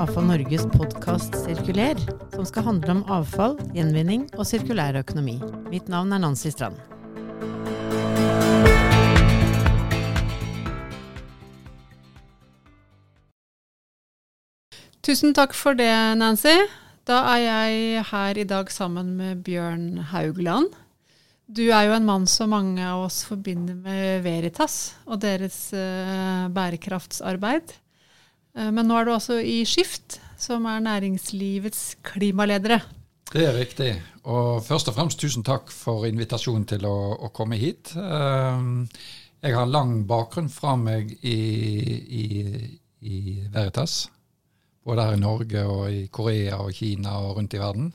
Avfall Norges podkast Sirkuler, som skal handle om avfall, gjenvinning og sirkulær økonomi. Mitt navn er Nancy Strand. Tusen takk for det, Nancy. Da er jeg her i dag sammen med Bjørn Haugland. Du er jo en mann som mange av oss forbinder med Veritas og deres uh, bærekraftsarbeid. Uh, men nå er du altså i Skift, som er næringslivets klimaledere. Det er riktig. Og først og fremst tusen takk for invitasjonen til å, å komme hit. Uh, jeg har lang bakgrunn fra meg i, i, i Veritas både her i Norge og i Korea og Kina og rundt i verden.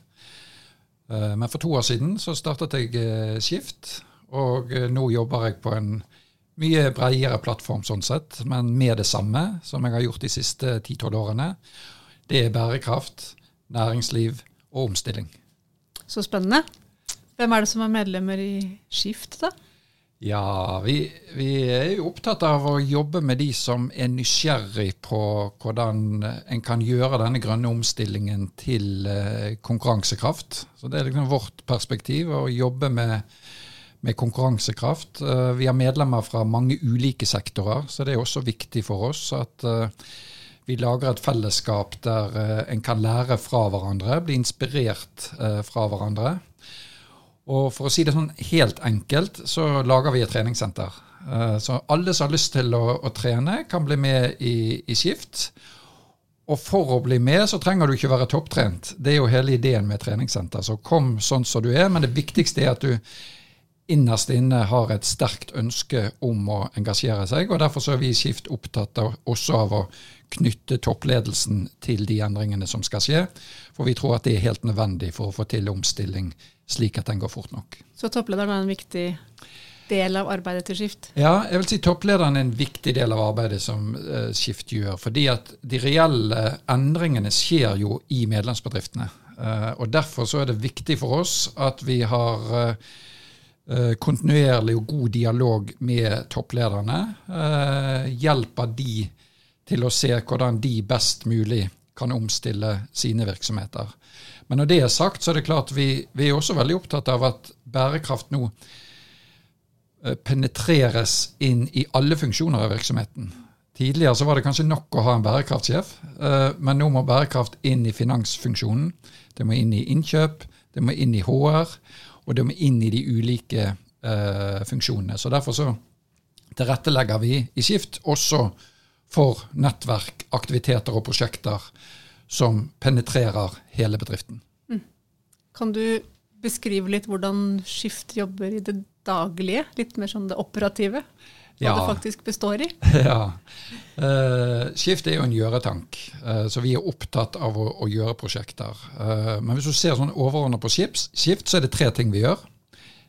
Eh, men for to år siden så startet jeg eh, Skift, og eh, nå jobber jeg på en mye bredere plattform sånn sett, men med det samme som jeg har gjort de siste 10-12 årene. Det er bærekraft, næringsliv og omstilling. Så spennende. Hvem er det som er medlemmer i Skift, da? Ja, vi, vi, er jo opptatt av å jobbe med de som er nysgjerrig på hvordan en kan gjøre denne grønne omstillingen til eh, konkurransekraft. Så Det er liksom vårt perspektiv, å jobbe med, med konkurransekraft. Eh, vi har medlemmer fra mange ulike sektorer, så det er også viktig for oss at eh, vi lager et fellesskap der en kan lære fra hverandre, bli inspirert fra hverandre. Og for å si det sånn helt enkelt, så lager vi et treningssenter. Eh, så alle som har lyst til å, å trene, kan bli med i, i, Skift. Og for å bli med, så trenger du ikke være topptrent. Det er jo hele ideen med treningssenter. Så kom sånn som du er, men det viktigste er at du innerst inne har et sterkt ønske om å engasjere seg. og Derfor så er vi i Skift opptatt av, også av å knytte toppledelsen til de endringene som skal skje. For vi tror at det er helt nødvendig for å få til omstilling slik at den går fort nok. Så topplederen er en viktig del av arbeidet til Skift? Ja, jeg vil si topplederen er en viktig del av arbeidet som uh, Skift gjør. Fordi at de reelle endringene skjer jo i medlemsbedriftene. Uh, og Derfor så er det viktig for oss at vi har uh, kontinuerlig og god dialog med topplederne. hjelper de til å se hvordan de best mulig kan omstille sine virksomheter. Men når det er sagt, så er det klart vi, vi er også veldig opptatt av at bærekraft nå eh, penetreres inn i alle funksjoner av virksomheten. Tidligere så var det kanskje nok å ha en bærekraftsjef, eh, men nå må bærekraft inn i finansfunksjonen. Det må inn i innkjøp, det må inn i HR, og det må inn i de ulike uh, funksjonene. Så Derfor så tilrettelegger vi i Skift også for nettverk, aktiviteter og prosjekter som penetrerer hele bedriften. Mm. Kan du beskrive litt hvordan Skift jobber i det daglige? Litt mer sånn det operative? Hva ja. det faktisk består i? Ja. Uh, Skift er jo en gjøretank, uh, så vi er opptatt av å, å gjøre prosjekter. Uh, men hvis du ser sånn overordnet på Skift, så er det tre ting vi gjør.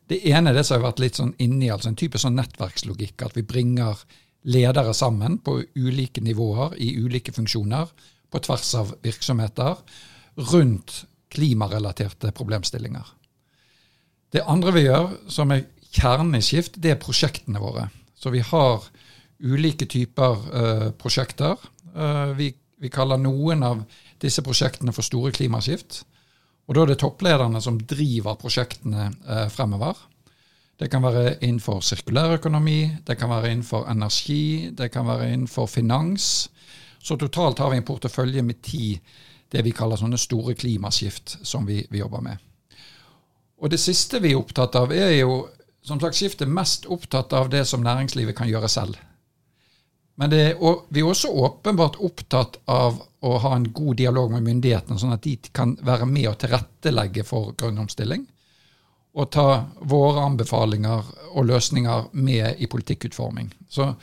Det ene er det som har vært litt sånn inni, altså en type sånn nettverkslogikk. At vi bringer ledere sammen på ulike nivåer i ulike funksjoner på tvers av virksomheter rundt klimarelaterte problemstillinger. Det andre vi gjør, som er kjernen i Skift, det er prosjektene våre. Så vi har ulike typer uh, prosjekter. Uh, vi, vi, kaller noen av disse prosjektene for store klimaskift. Og da er det topplederne som driver prosjektene uh, fremover. Det kan være innenfor sirkulærøkonomi, det kan være innenfor energi, det kan være innenfor finans. Så totalt har vi en portefølje med ti det vi kaller sånne store klimaskift som vi, vi jobber med. Og det siste vi er opptatt av, er jo som sagt skiftet mest opptatt av det som næringslivet kan gjøre selv. Men det, vi er også åpenbart opptatt av å ha en god dialog med myndighetene, sånn at de kan være med og tilrettelegge for grønn omstilling. Og ta våre anbefalinger og løsninger med i politikkutforming. Så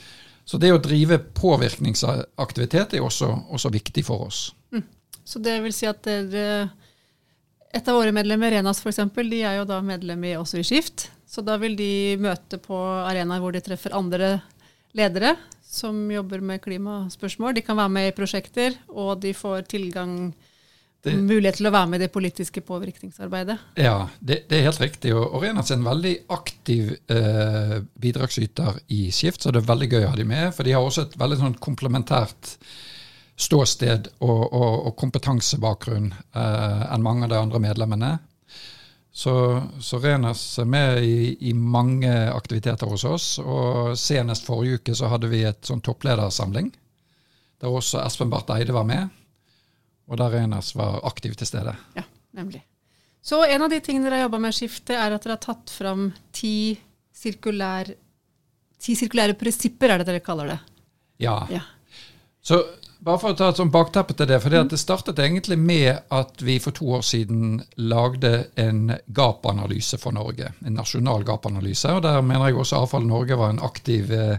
så det å drive påvirkningsaktivitet er også, også viktig for oss. Mm. Så det vil si at dere Et av våre medlemmer, Renas f.eks., de er jo da medlem i, også i Skift. Så da vil de møte på arenaer hvor de treffer andre ledere som jobber med klimaspørsmål. De kan være med i prosjekter, og de får tilgang det, mulighet til å være med i det politiske påvirkningsarbeidet. Ja, det, det er helt riktig. Og Renas er en veldig aktiv eh, bidragsyter i Skift, så det er veldig gøy å ha de med. For de har også et veldig sånn komplementært ståsted og, og, og kompetansebakgrunn eh, enn mange av de andre medlemmene. Så, så Renas er med i, i, mange aktiviteter hos oss. Og senest forrige uke så hadde vi et sånn toppledersamling, der også Espen Barth Eide var med. Og der Renas var aktiv til stede. Ja, nemlig. Så en av de tingene dere har jobba med, Skiftet, er at dere har tatt fram ti, sirkulær, ti sirkulære prinsipper, er det dere kaller det? Ja. ja. Så bare for å ta et sånt bakteppe til det. for Det startet egentlig med at vi for to år siden lagde en gapanalyse for Norge. En nasjonal gapanalyse. og Der mener jeg også Avfall Norge var en aktiv eh,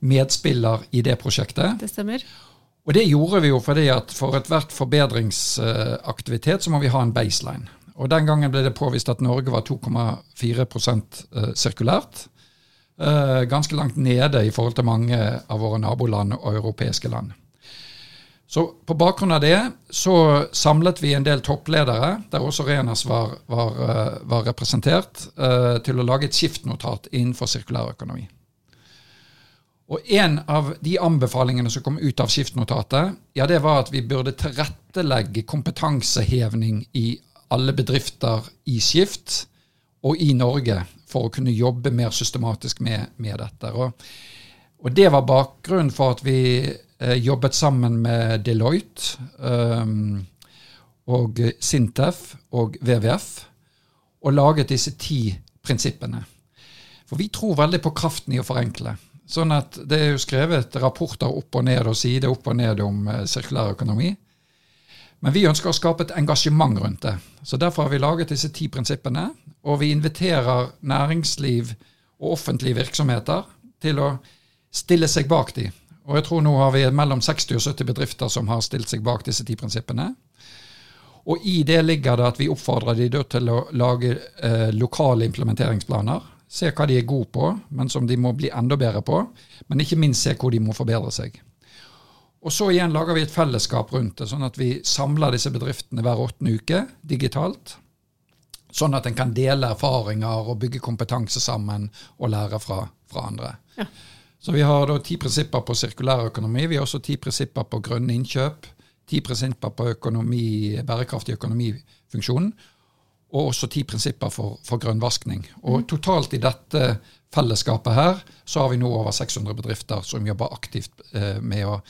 medspiller i det prosjektet. Det stemmer. Og det gjorde vi jo fordi at for ethvert forbedringsaktivitet så må vi ha en baseline. Og Den gangen ble det påvist at Norge var 2,4 eh, sirkulært. Eh, ganske langt nede i forhold til mange av våre naboland og europeiske land. Så På bakgrunn av det så samlet vi en del toppledere, der også Renas var, var, eh, var representert, uh, til å lage et skiftnotat innenfor sirkulærøkonomi. Og En av de anbefalingene som kom ut av skiftnotatet, ja det var at vi burde tilrettelegge kompetansehevning i alle bedrifter i Skift og i Norge for å kunne jobbe mer systematisk med, med dette. Og, og Det var bakgrunnen for at vi jobbet sammen med Deloitte um, og Sintef og WWF og laget disse ti prinsippene. For vi tror veldig på kraften i å forenkle. Sånn at Det er jo skrevet rapporter opp og ned og side opp og ned om uh, sirkulær økonomi. Men vi ønsker å skape et engasjement rundt det. Så Derfor har vi laget disse ti prinsippene. Og vi inviterer næringsliv og offentlige virksomheter til å stille seg bak de. Og jeg tror nå har vi mellom 60 og 70 bedrifter som har stilt seg bak disse ti prinsippene. Og i det ligger det at vi oppfordrer de til å lage eh, lokale implementeringsplaner. Se hva de er gode på, men som de må bli enda bedre på. Men ikke minst se hvor de må forbedre seg. Og så igjen lager vi et fellesskap rundt det, sånn at vi samler disse bedriftene hver åttende uke digitalt. Sånn at en kan dele erfaringer og bygge kompetanse sammen og lære fra, fra andre. Ja. Så vi har da ti prinsipper på sirkulær økonomi. Vi har også ti prinsipper på grønne innkjøp. Ti prinsipper på økonomi, bærekraftig økonomifunksjon. Og også ti prinsipper for, for grønnvaskning. Og mm. totalt i dette fellesskapet her så har vi nå over 600 bedrifter som jobber aktivt eh, med å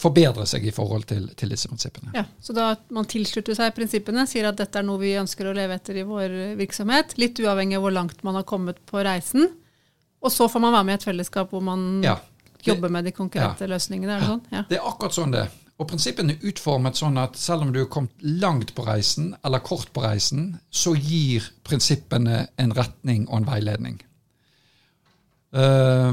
forbedre seg i forhold til, til, disse prinsippene. Ja, Så da man tilslutter seg prinsippene, sier at dette er noe vi ønsker å leve etter i vår virksomhet, litt uavhengig av hvor langt man har kommet på reisen, og så får man være med i et fellesskap hvor man ja, jobber med de konkrete ja. løsningene. Er det sånn? Ja. Det er akkurat sånn det. Og prinsippene er utformet sånn at selv om du er kommet langt på reisen, eller kort på reisen, så gir prinsippene en retning og en veiledning. Uh,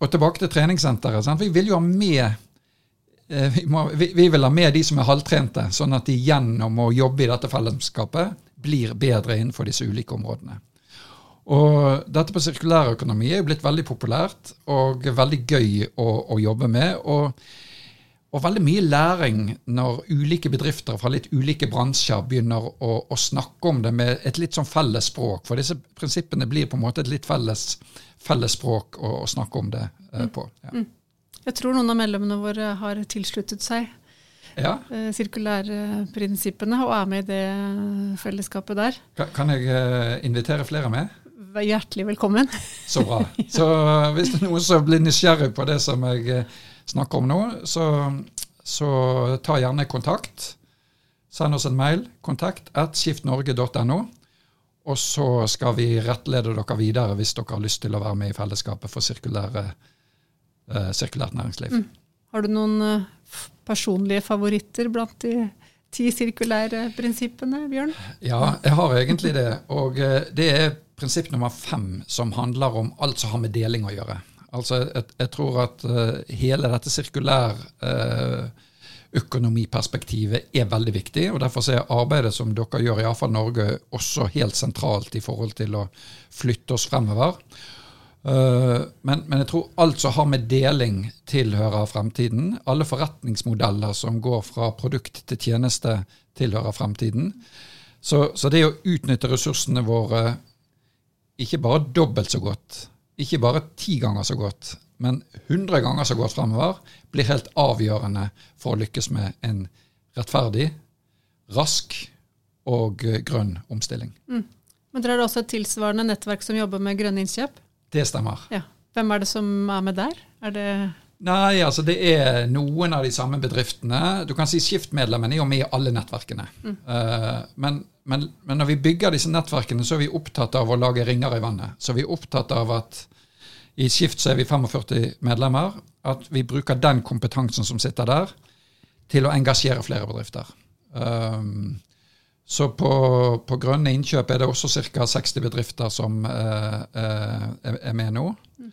og tilbake til treningssenteret. Sant? Vi vil jo ha med uh, vi, må, vi, vi, vil ha med de som er halvtrente, sånn at de gjennom å jobbe i dette fellesskapet blir bedre innenfor disse ulike områdene. Og dette på sirkulærøkonomi er jo blitt veldig populært og veldig gøy å, å jobbe med. Og, og, veldig mye læring når ulike bedrifter fra litt ulike bransjer begynner å, å, snakke om det med et litt sånn felles språk. For disse prinsippene blir på en måte et litt felles, felles språk å, å, snakke om det eh, på. Ja. Mm. Jeg tror noen av medlemmene våre har tilsluttet seg ja. Eh, sirkulærprinsippene og er med i det fellesskapet der. Kan jeg eh, invitere flere med? Hjertelig velkommen. Så bra. Så hvis det er noen som blir nysgjerrig på det som jeg eh, snakker om nå, så, så ta gjerne kontakt. Send oss en mail. Kontakt at skiftnorge.no. Og så skal vi rettlede dere videre hvis dere har lyst til å være med i fellesskapet for sirkulære, eh, sirkulært næringsliv. Mm. Har du noen eh, personlige favoritter blant de ti sirkulære prinsippene, Bjørn? Ja, jeg har egentlig det. Og eh, det er prinsipp nummer fem, som handler om alt som har med deling å gjøre. Altså, jeg, jeg tror at uh, hele dette sirkulærøkonomiperspektivet uh, er veldig viktig. og Derfor er arbeidet som dere gjør i Avfall Norge, også helt sentralt i forhold til å flytte oss fremover. Uh, men, men, jeg tror alt som har med deling tilhører fremtiden. Alle forretningsmodeller som går fra produkt til tjeneste, tilhører fremtiden. Så, så det å utnytte ressursene våre ikke bare dobbelt så godt, ikke bare ti ganger så godt, men 100 ganger så godt fremover, blir helt avgjørende for å lykkes med en rettferdig, rask og eh, grønn omstilling. Mm. Men dere har også et tilsvarende nettverk som jobber med grønne innkjøp? Det stemmer. Ja. Hvem er det som er med der? Er det Nei, altså det er noen av de samme bedriftene. Du kan si Skift-medlemmene er jo med i alle nettverkene. Mm. Uh, men, men, men, når vi bygger disse nettverkene, så er vi opptatt av å lage ringer i vannet. Så vi er opptatt av at i Skift så er vi 45 medlemmer. At vi bruker den kompetansen som sitter der, til å engasjere flere bedrifter. Um, så på, på, grønne innkjøp er det også ca. 60 bedrifter som uh, uh, er med nå. Mm.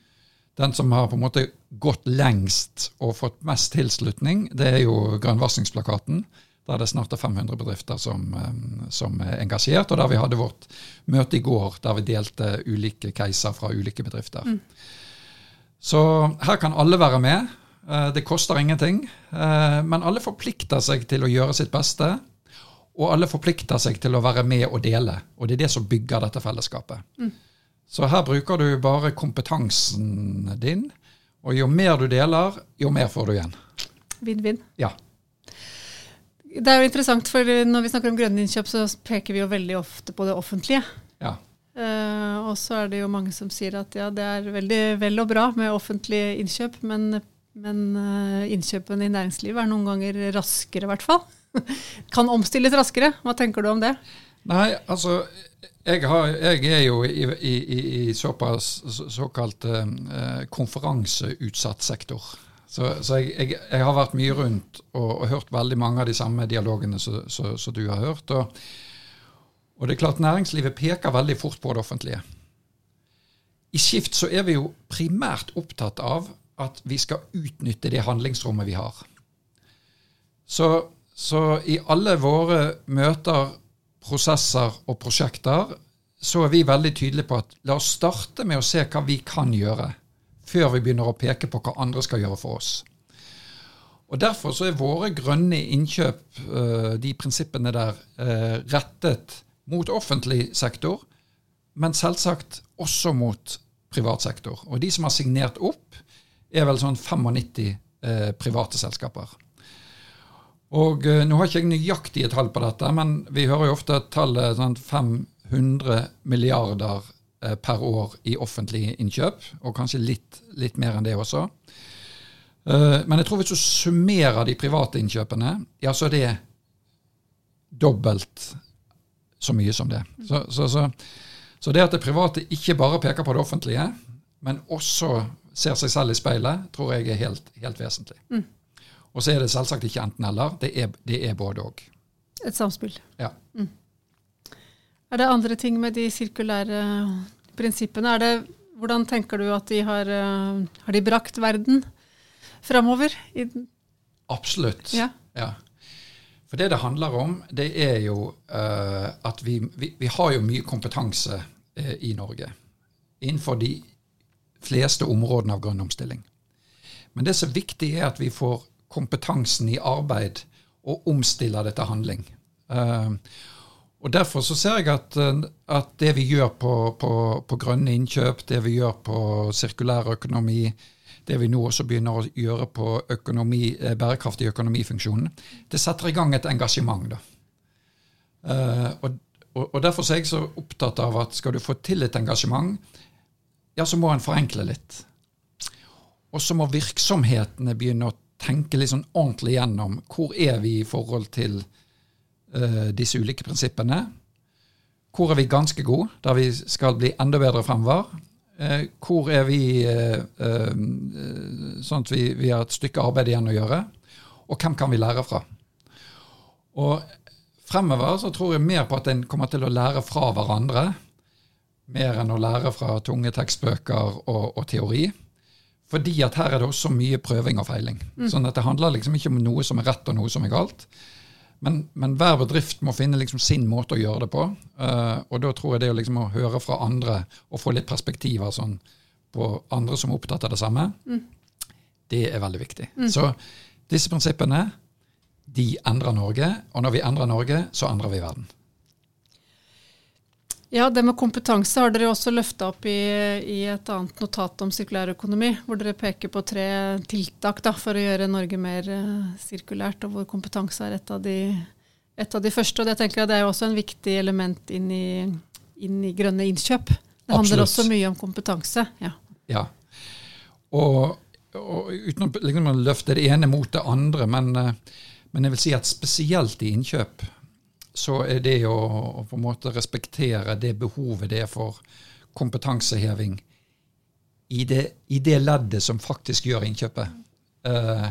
Den som har på en måte gått lengst og fått mest tilslutning, det er jo grønnvaskingsplakaten. Der det snart er 500 bedrifter som, eh, som, er engasjert. Og der vi hadde vårt møte i går, der vi delte ulike caser fra ulike bedrifter. Mm. Så her kan alle være med. Eh, det koster ingenting. Eh, men alle forplikter seg til å gjøre sitt beste. Og alle forplikter seg til å være med og dele. Og det er det som bygger dette fellesskapet. Mm. Så her bruker du bare kompetansen din, og jo mer du deler, jo mer får du igjen. Vinn-vinn. Ja. Det er jo interessant, for når vi snakker om grønne innkjøp, så peker vi jo veldig ofte på det offentlige. Ja. Uh, og så er det jo mange som sier at ja, det er veldig vel og bra med offentlige innkjøp, men, men uh, innkjøpene i næringslivet er noen ganger raskere, i hvert fall. kan omstilles raskere. Hva tenker du om det? Nei, altså jeg, har, jeg, er jo i, i, i såpass såkalt eh, konferanseutsatt sektor. Så, så jeg, jeg, jeg, har vært mye rundt og, og, hørt veldig mange av de samme dialogene som du har hørt. Og, og, det er klart næringslivet peker veldig fort på det offentlige. I Skift så er vi jo primært opptatt av at vi skal utnytte det handlingsrommet vi har. Så, så i alle våre møter prosesser og prosjekter, så er vi veldig tydelige på at la oss starte med å se hva vi kan gjøre, før vi begynner å peke på hva andre skal gjøre for oss. Og Derfor så er våre grønne innkjøp, eh, de prinsippene der, eh, rettet mot offentlig sektor, men selvsagt også mot privat sektor. Og de som har signert opp, er vel sånn 95 eh, private selskaper. Og uh, Nå har ikke jeg nøyaktige tall på dette, men vi hører jo ofte tallet sånn 500 milliarder uh, per år i offentlige innkjøp, og kanskje litt, litt mer enn det også. Uh, men jeg tror hvis du summerer de private innkjøpene, ja, så er det dobbelt så mye som det. Så, så, så, så det at det private ikke bare peker på det offentlige, men også ser seg selv i speilet, tror jeg er helt, helt vesentlig. Mm. Og så er det selvsagt ikke enten-eller. Det, det, er både òg. Et samspill. Ja. Mm. Er det andre ting med de sirkulære prinsippene? Er det, hvordan tenker du at de har, eh, har de brakt verden framover? Absolutt. Ja. ja. For det det handler om, det er jo uh, at vi, vi, vi, har jo mye kompetanse uh, i Norge innenfor de fleste områdene av grønn omstilling. Men det som er viktig, er at vi får kompetansen i arbeid og omstille det til handling. Uh, og Derfor så ser jeg at, eh, at det vi gjør på, på, på, grønne innkjøp, det vi gjør på sirkulær økonomi, det vi nå også begynner å gjøre på økonomi, eh, bærekraftig økonomifunksjonen, det setter i gang et engasjement. da. Og, og, og, Derfor er jeg så opptatt av at skal du få til et engasjement, ja, så må en forenkle litt. Og så må virksomhetene begynne å tenke litt sånn ordentlig gjennom hvor er vi i forhold til uh, disse ulike prinsippene. Hvor er vi ganske gode, der vi skal bli enda bedre fremover? Uh, hvor er vi uh, sånn at vi, vi, har et stykke arbeid igjen å gjøre? Og hvem kan vi lære fra? Og fremover så tror jeg mer på at en kommer til å lære fra hverandre. Mer enn å lære fra tunge tekstbøker og, og teori. Fordi at her er det også mye prøving og feiling. Mm. Sånn at det handler liksom ikke om noe som er rett og noe som er galt. Men, men hver bedrift må finne liksom sin måte å gjøre det på. Uh, og da tror jeg det liksom å høre fra andre og få litt perspektiver sånn, på andre som er opptatt av det samme, mm. det er veldig viktig. Mm. Så disse prinsippene de endrer Norge, og når vi endrer Norge, så endrer vi verden. Ja, det med kompetanse har dere også løfta opp i, i, et annet notat om sirkulærøkonomi, hvor dere peker på tre tiltak da, for å gjøre Norge mer uh, sirkulært, og hvor kompetanse er et av, de, et av de første. Og det tenker jeg det er jo også en viktig element inn i, inn i grønne innkjøp. Det Absolutt. handler også mye om kompetanse. Ja. ja. Og, og, uten å liksom, løfte det ene mot det andre, men, uh, men jeg vil si at spesielt i innkjøp så er det å, å, på en måte respektere det behovet det er for kompetanseheving i det, i det leddet som faktisk gjør innkjøpet, uh,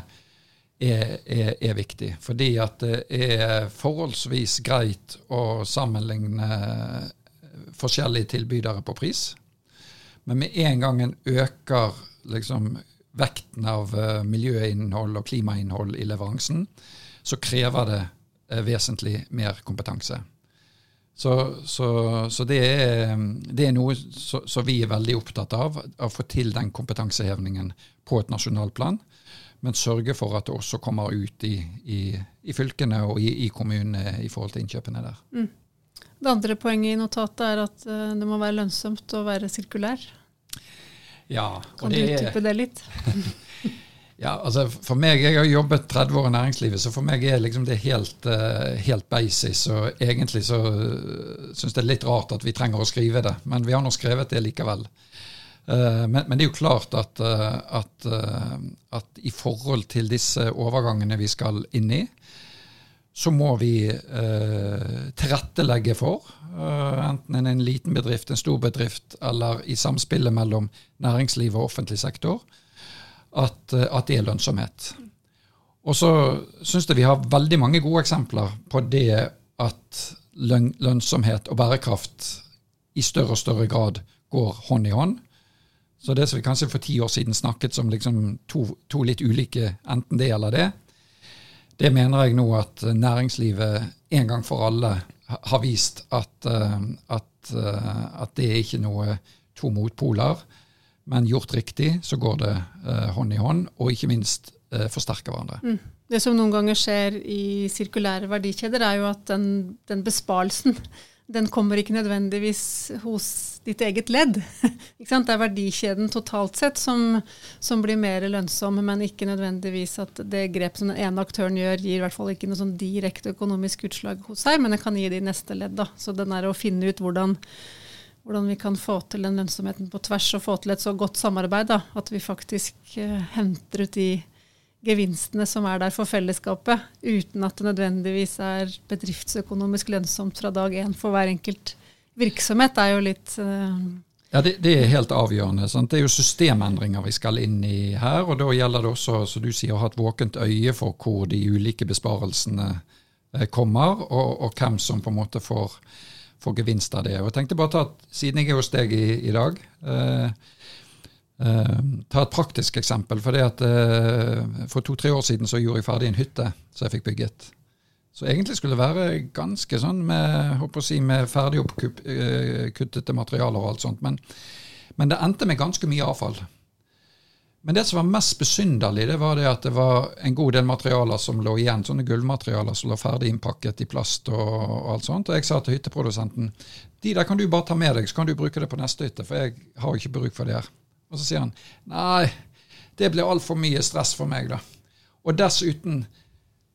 er, er, er, viktig. Fordi at det er forholdsvis greit å sammenligne forskjellige tilbydere på pris. Men med en gang en øker liksom, vekten av uh, miljøinnhold og klimainnhold i leveransen, så krever det vesentlig mer kompetanse. Så, så, så det, er, det, er, noe som vi er veldig opptatt av, å få til den kompetansehevningen på et nasjonalt plan. Men sørge for at det også kommer ut i, i, i fylkene og i, i, kommunene i forhold til innkjøpene der. Mm. Det andre poenget i notatet er at eh, det må være lønnsomt å være sirkulær. Ja, kan du utdype det litt? Ja, altså for meg, Jeg har jobbet 30 år i næringslivet, så for meg er liksom det helt, uh, helt basis. Og egentlig så uh, syns det er litt rart at vi trenger å skrive det, men vi har nå skrevet det likevel. Uh, men, men, det er jo klart at, at, at, i forhold til disse overgangene vi skal inn i, så må vi tilrettelegge for, enten en, en liten bedrift, en stor bedrift, eller i samspillet mellom næringsliv og offentlig sektor, at, eh, at det er lønnsomhet. Og så syns jeg vi har veldig mange gode eksempler på det at lønnsomhet og bærekraft i større og større grad går hånd i hånd. Så det som vi kanskje for ti år siden snakket som liksom to, to, litt ulike enten det eller det, det mener jeg nå at næringslivet en gang for alle har vist at, eh, at, eh, at det er ikke noe to motpoler. Men gjort riktig, så går det eh, hånd i hånd, og ikke minst eh, forsterker hverandre. Mm. Det som noen ganger skjer i sirkulære verdikjeder, er jo at den, den besparelsen den kommer ikke nødvendigvis hos ditt eget ledd. det er verdikjeden totalt sett som, som, blir mer lønnsom, men ikke nødvendigvis at det grep som den ene aktøren gjør, gir i hvert fall ikke noe sånn direkte økonomisk utslag hos seg, men det kan gi det i neste ledd. Da. Så den er å finne ut hvordan hvordan vi kan få til den lønnsomheten på tvers, og få til et så godt samarbeid. Da, at vi faktisk uh, henter ut de gevinstene som er der for fellesskapet, uten at det nødvendigvis er bedriftsøkonomisk lønnsomt fra dag én for hver enkelt virksomhet. Er jo litt uh, ja, det, det, er helt avgjørende. Sant? Det er jo systemendringer vi skal inn i her. og Da gjelder det også, som du sier, å ha et våkent øye for hvor de ulike besparelsene eh, kommer, og, og, hvem som på en måte får få gevinst av det. Og jeg tenkte bare ta, Siden jeg er hos deg i, i dag, eh, eh, ta et praktisk eksempel. For at eh, for to-tre år siden så gjorde jeg ferdig en hytte som jeg fikk bygget. Så egentlig skulle det være ganske sånn med, håper si, med ferdig oppkuttede eh, materialer og alt sånt. Men, men det endte med ganske mye avfall. Men det som var mest besynderlig, det var det at det var en god del materialer som lå igjen, sånne gullmaterialer som lå ferdig innpakket i plast og, og, alt sånt. Og jeg sa til hytteprodusenten de der kan du bare ta med deg, så kan du bruke det på neste hytte, for jeg har jo ikke bruk for det her. Og så sier han nei, det blir altfor mye stress for meg, da. Og dessuten,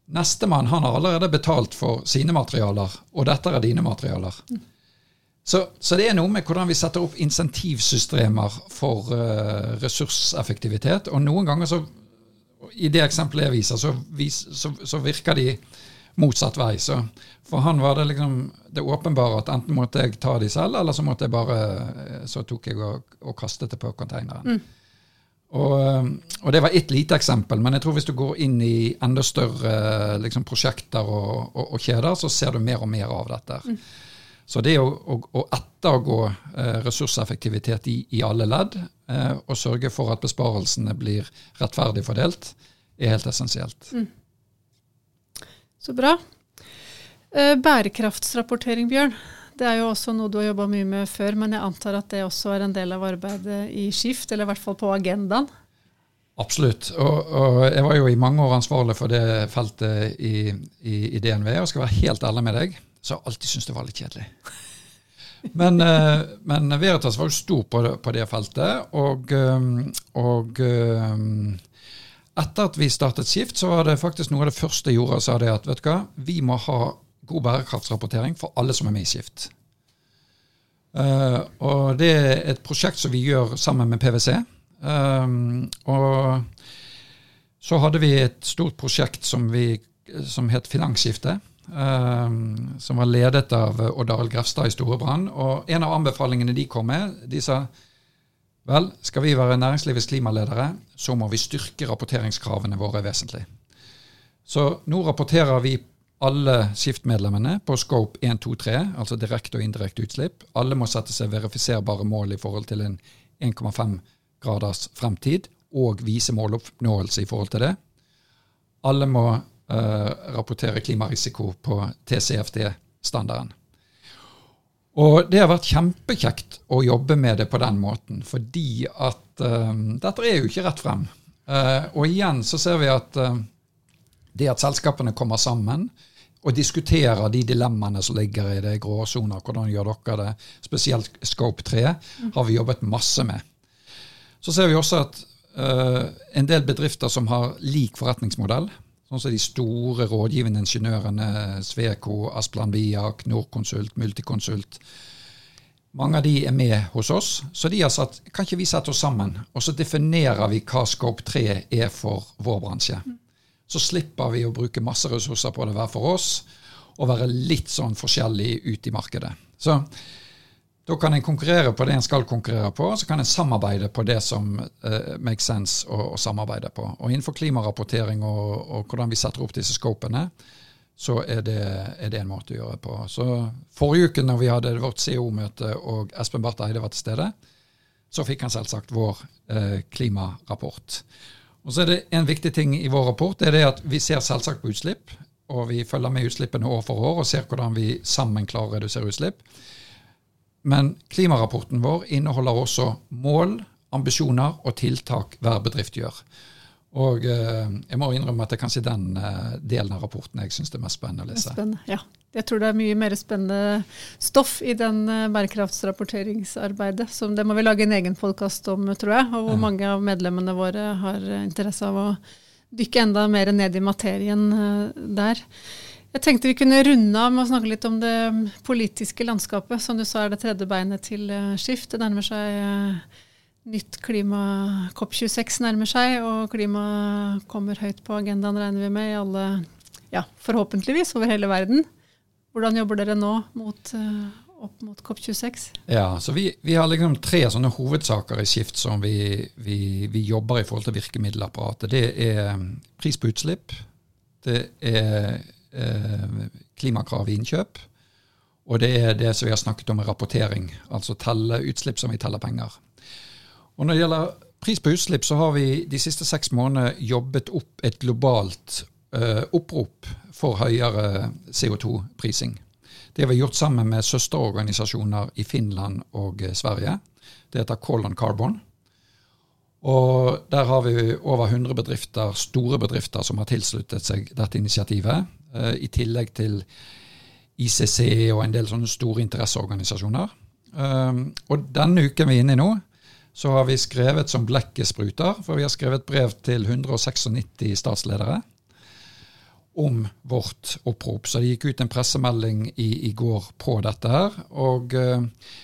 nestemann har allerede betalt for sine materialer, og dette er dine materialer. Mm. Så, så, det er noe med hvordan vi setter opp insentivsystemer for uh, ressurseffektivitet. Og noen ganger så, i det eksempelet jeg viser, så, vis, så, så virker de motsatt vei. Så for han var det liksom det åpenbare at enten måtte jeg ta de selv, eller så måtte jeg bare Så tok jeg og, og kastet det på konteineren. Mm. Og, eh, og, det var ett lite eksempel, men jeg tror hvis du går inn i enda større liksom, prosjekter og, og, og, kjeder, så ser du mer og mer av dette. Mm. Så det å, å, å ettergå eh, ressurseffektivitet i, i, alle ledd, eh, og sørge for at besparelsene blir rettferdig fordelt, er helt essensielt. Mm. Så bra. Eh, bærekraftsrapportering, Bjørn. Det er jo også noe du har jobba mye med før, men jeg antar at det også er en del av arbeidet i Skift, eller i hvert fall på agendaen? Absolutt. Og, og, jeg var jo i mange år ansvarlig for det feltet i, i, i DNV, og skal være helt ærlig med deg så jeg alltid syntes det var litt kjedelig. Men, eh, men Veritas var jo stor på det, på det feltet. Og, eh, og eh, etter at vi startet Skift, så var det faktisk noe av det første jeg gjorde, sa det at vet du hva, vi må ha god bærekraftsrapportering for alle som er med i Skift. Og det er et prosjekt som vi gjør sammen med PwC. Og så hadde vi et stort prosjekt som, vi, som het Finansskifte. Um, som var ledet av Odd Arild Grefstad i Storebrand. Og en av anbefalingene de kom med, de sa vel, skal vi være næringslivets klimaledere, så må vi styrke rapporteringskravene våre vesentlig. Så nå rapporterer vi alle skiftmedlemmene på scope 1, 2, 3, altså direkte og indirekte utslipp. Alle må sette seg verifiserbare mål i forhold til en 1,5 graders fremtid, og vise måloppnåelse i forhold til det. Alle må rapportere klimarisiko på TCFD-standarden. Og det har vært kjempekjekt å jobbe med det på den måten, fordi at um, dette er jo ikke rett frem. Uh, og igjen så ser vi at uh, det at selskapene kommer sammen og diskuterer de dilemmaene som ligger i det gråsoner, hvordan gjør dere det, spesielt Scope 3, har vi jobbet masse med. Så ser vi også at uh, en del bedrifter som har lik forretningsmodell, sånn som de store rådgivende ingeniørene, Sveko, Asplan Viak, Norconsult, Multiconsult, mange av de er med hos oss, så de har sagt kan ikke vi sette oss sammen og så definerer vi hva Scope 3 er for vår bransje. Så slipper vi å bruke masse ressurser på det hver for oss og være litt sånn forskjellig ute i markedet. Så da kan en konkurrere på det en skal konkurrere på, så kan en samarbeide på det som uh, makes sense å, å, samarbeide på. Og Innenfor klimarapportering og, og, hvordan vi setter opp disse scopene, så er det, er det, en måte å gjøre det på. Så Forrige uke når vi hadde vårt CO-møte og Espen Barth Eide var til stede, så fikk han selvsagt vår uh, klimarapport. Og så er det En viktig ting i vår rapport det er det at vi ser selvsagt på utslipp. Og vi følger med utslippene år for år og ser hvordan vi sammen klarer å redusere utslipp. Men klimarapporten vår inneholder også mål, ambisjoner og tiltak hver bedrift gjør. Og eh, jeg må innrømme at det er kanskje den eh, delen av rapporten jeg syns er mest spennende å lese. Spennende, ja. Jeg tror det er mye mer spennende stoff i den eh, bærekraftsrapporteringsarbeidet. som Det må vi lage en egen podkast om, tror jeg. Og hvor ja. mange av medlemmene våre har interesse av å dykke enda mer ned i materien der. Jeg tenkte vi kunne runde av med å snakke litt om det politiske landskapet. Som du sa er det tredje beinet til eh, skift. Det nærmer seg eh, nytt klima COP26 nærmer seg, og klima kommer høyt på agendaen, regner vi med, i alle, ja, forhåpentligvis over hele verden. Hvordan jobber dere nå mot, eh, opp mot COP26? Ja, så vi, vi, har liksom tre sånne hovedsaker i Skift som vi, vi, vi jobber i forhold til virkemiddelapparatet. Det er pris på utslipp. Det er klimakrav i innkjøp. Og det er det som vi har snakket om med rapportering, altså telle utslipp som vi teller penger. Og Når det gjelder pris på utslipp, så har vi de siste seks månedene jobbet opp et globalt uh, opprop for høyere CO2-prising. Det har vi gjort sammen med søsterorganisasjoner i Finland og Sverige. Det heter Call on Carbon. Og der har vi over 100 bedrifter, store bedrifter som har tilsluttet seg dette initiativet. Eh, I tillegg til ICC og en del sånne store interesseorganisasjoner. Um, og denne uken vi er inne i nå, så har vi skrevet som blekket spruter. For vi har skrevet brev til 196 statsledere om vårt opprop. Så det gikk ut en pressemelding i, i går på dette her. Og eh,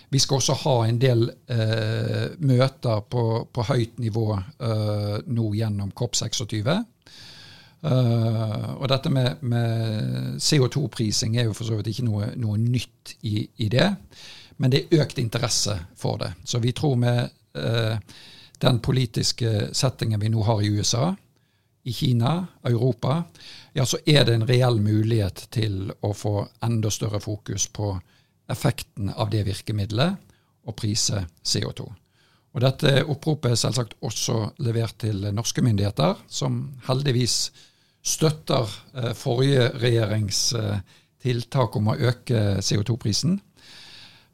vi skal også ha en del eh, møter på, på, høyt nivå eh, nå gjennom COP26. Uh, og dette med, med CO2-prising er jo for så vidt ikke noe, noe nytt i, i, det, men det er økt interesse for det. Så vi tror med uh, den politiske settingen vi nå har i USA, i Kina, Europa, ja, så er det en reell mulighet til å få enda større fokus på effekten av det virkemidlet og prise CO2. Og Dette oppropet er selvsagt også levert til norske myndigheter, som heldigvis støtter eh, forrige regjerings eh, tiltak om å øke CO2-prisen.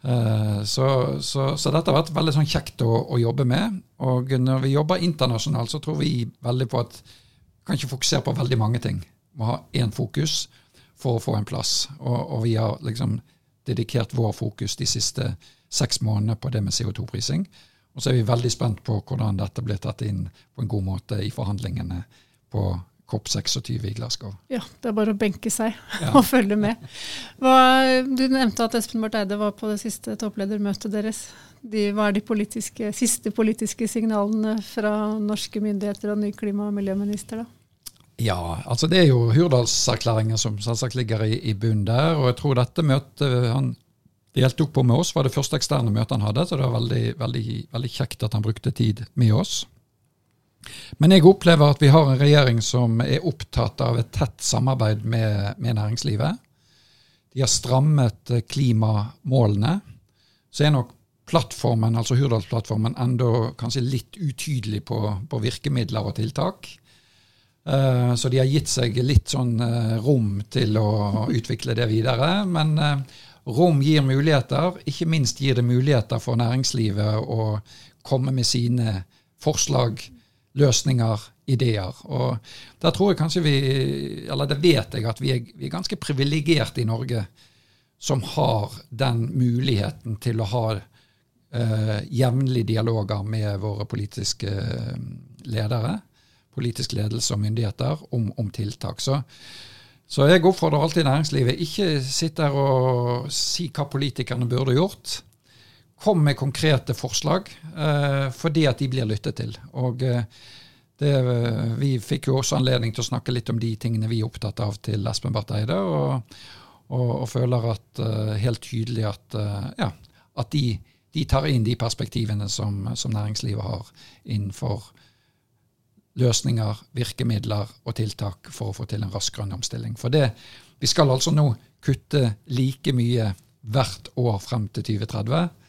Eh, så, så, så, dette har vært veldig sånn kjekt å, å, jobbe med. Og når vi jobber internasjonalt, så tror vi veldig på at vi kan ikke fokusere på veldig mange ting. Vi må ha én fokus for å få en plass. Og, og vi har liksom dedikert vår fokus de siste seks månedene på det med CO2-prising. Og så er vi veldig spent på hvordan dette blir tatt inn på en god måte i forhandlingene på COP26 i Glasgow. Ja, det er bare å benke seg Ja. og følge med. Hva, du nevnte at Espen Barth Eide var på det siste toppledermøtet deres. De, hva er de politiske, siste politiske signalene fra norske myndigheter og ny klima- og miljøminister, da? Ja, altså det er jo Hurdalserklæringen som selvsagt ligger i, i bunnen der. Og jeg tror dette møtet han deltok på med oss, var det første eksterne møtet han hadde. Så det var veldig, veldig, veldig kjekt at han brukte tid med oss. Men jeg opplever at vi har en regjering som er opptatt av et tett samarbeid med, med næringslivet. De har strammet eh, klimamålene. Så er nok plattformen, altså Hurdalsplattformen enda kanskje litt utydelig på, på virkemidler og tiltak. Eh, Så de har gitt seg litt sånn eh, rom til å utvikle det videre. Men rom gir muligheter. Ikke minst gir det muligheter for næringslivet å komme med sine forslag, løsninger, ideer. Og der tror jeg kanskje vi, eller det vet jeg, at vi er, vi er ganske privilegerte i Norge som har den muligheten til å ha eh, jevnlige dialoger med våre politiske eh, ledere politisk ledelse og myndigheter om, om tiltak. Så, så jeg oppfordrer alltid næringslivet, ikke sitt der og si hva politikerne burde gjort. Kom med konkrete forslag, eh, fordi at de blir lyttet til. Og eh, det, vi fikk jo også anledning til å snakke litt om de tingene vi er opptatt av til Espen Barth Eide, og, og, og føler at eh, helt tydelig at, eh, ja, at de, de tar inn de perspektivene som, som næringslivet har innenfor løsninger, virkemidler og tiltak for å få til en rask grønn omstilling. For det, vi skal altså nå kutte like mye hvert år frem til 2030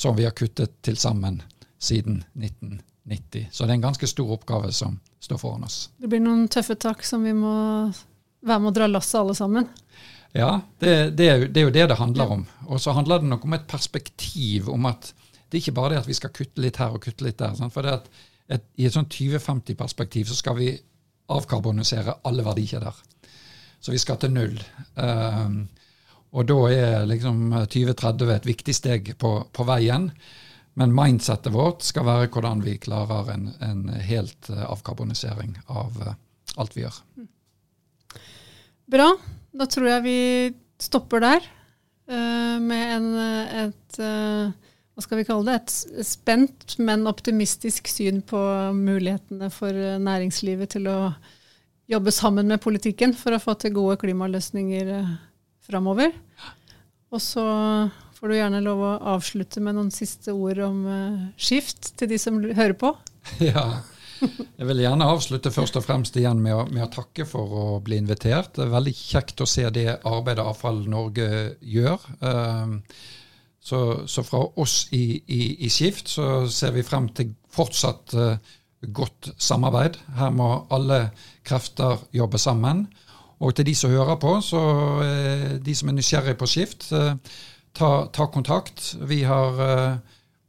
som vi har kuttet til sammen siden 1990. Så det er en ganske stor oppgave som står foran oss. Det blir noen tøffe tak som vi må være med å dra lasset alle sammen. Ja, det, det, er jo, det er jo det det handler om. Og så handler det nok om et perspektiv om at det er ikke bare det at vi skal kutte litt her og kutte litt der. For det at et, I et sånn 2050-perspektiv så skal vi avkarbonisere alle verdikjeder. Så vi skal til null. Um, og da er liksom 2030 et viktig steg på, på veien. Men mindsettet vårt skal være hvordan vi klarer en, en helt uh, avkarbonisering av uh, alt vi gjør. Bra. Da tror jeg vi stopper der uh, med en, et hva skal vi kalle det, et spent, men optimistisk syn på mulighetene for næringslivet til å jobbe sammen med politikken for å få til gode klimaløsninger framover. Og så får du gjerne lov å avslutte med noen siste ord om skift til de som hører på. Ja, jeg vil gjerne avslutte først og fremst igjen med å, med å takke for å bli invitert. Det er veldig kjekt å se det arbeidet Avfall Norge gjør. Så, så, fra oss i, i, i, Skift så ser vi frem til fortsatt uh, godt samarbeid. Her må alle krefter jobbe sammen. Og til de som hører på, så uh, de som er nysgjerrige på Skift, uh, ta, ta, kontakt. Vi har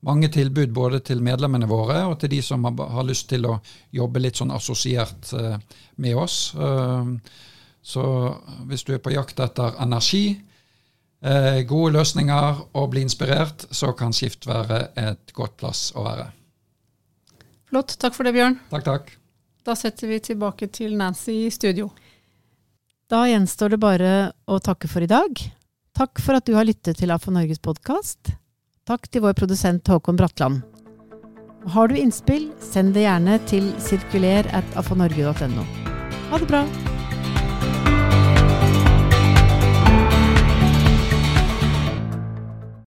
mange tilbud både til medlemmene våre og til de som har, lyst til å jobbe litt sånn assosiert med oss. så hvis du er på jakt etter energi, eh, gode løsninger og bli inspirert, så kan Skift være et godt plass å være. Flott. Takk for det, Bjørn. Takk, takk. Da setter vi tilbake til Nancy i studio. Da gjenstår det bare å takke for i dag. Takk for at du har lyttet til AFO Norges podkast. Takk til vår produsent Håkon Bratland. Har du innspill, send det gjerne til sirkuler. Ha det bra!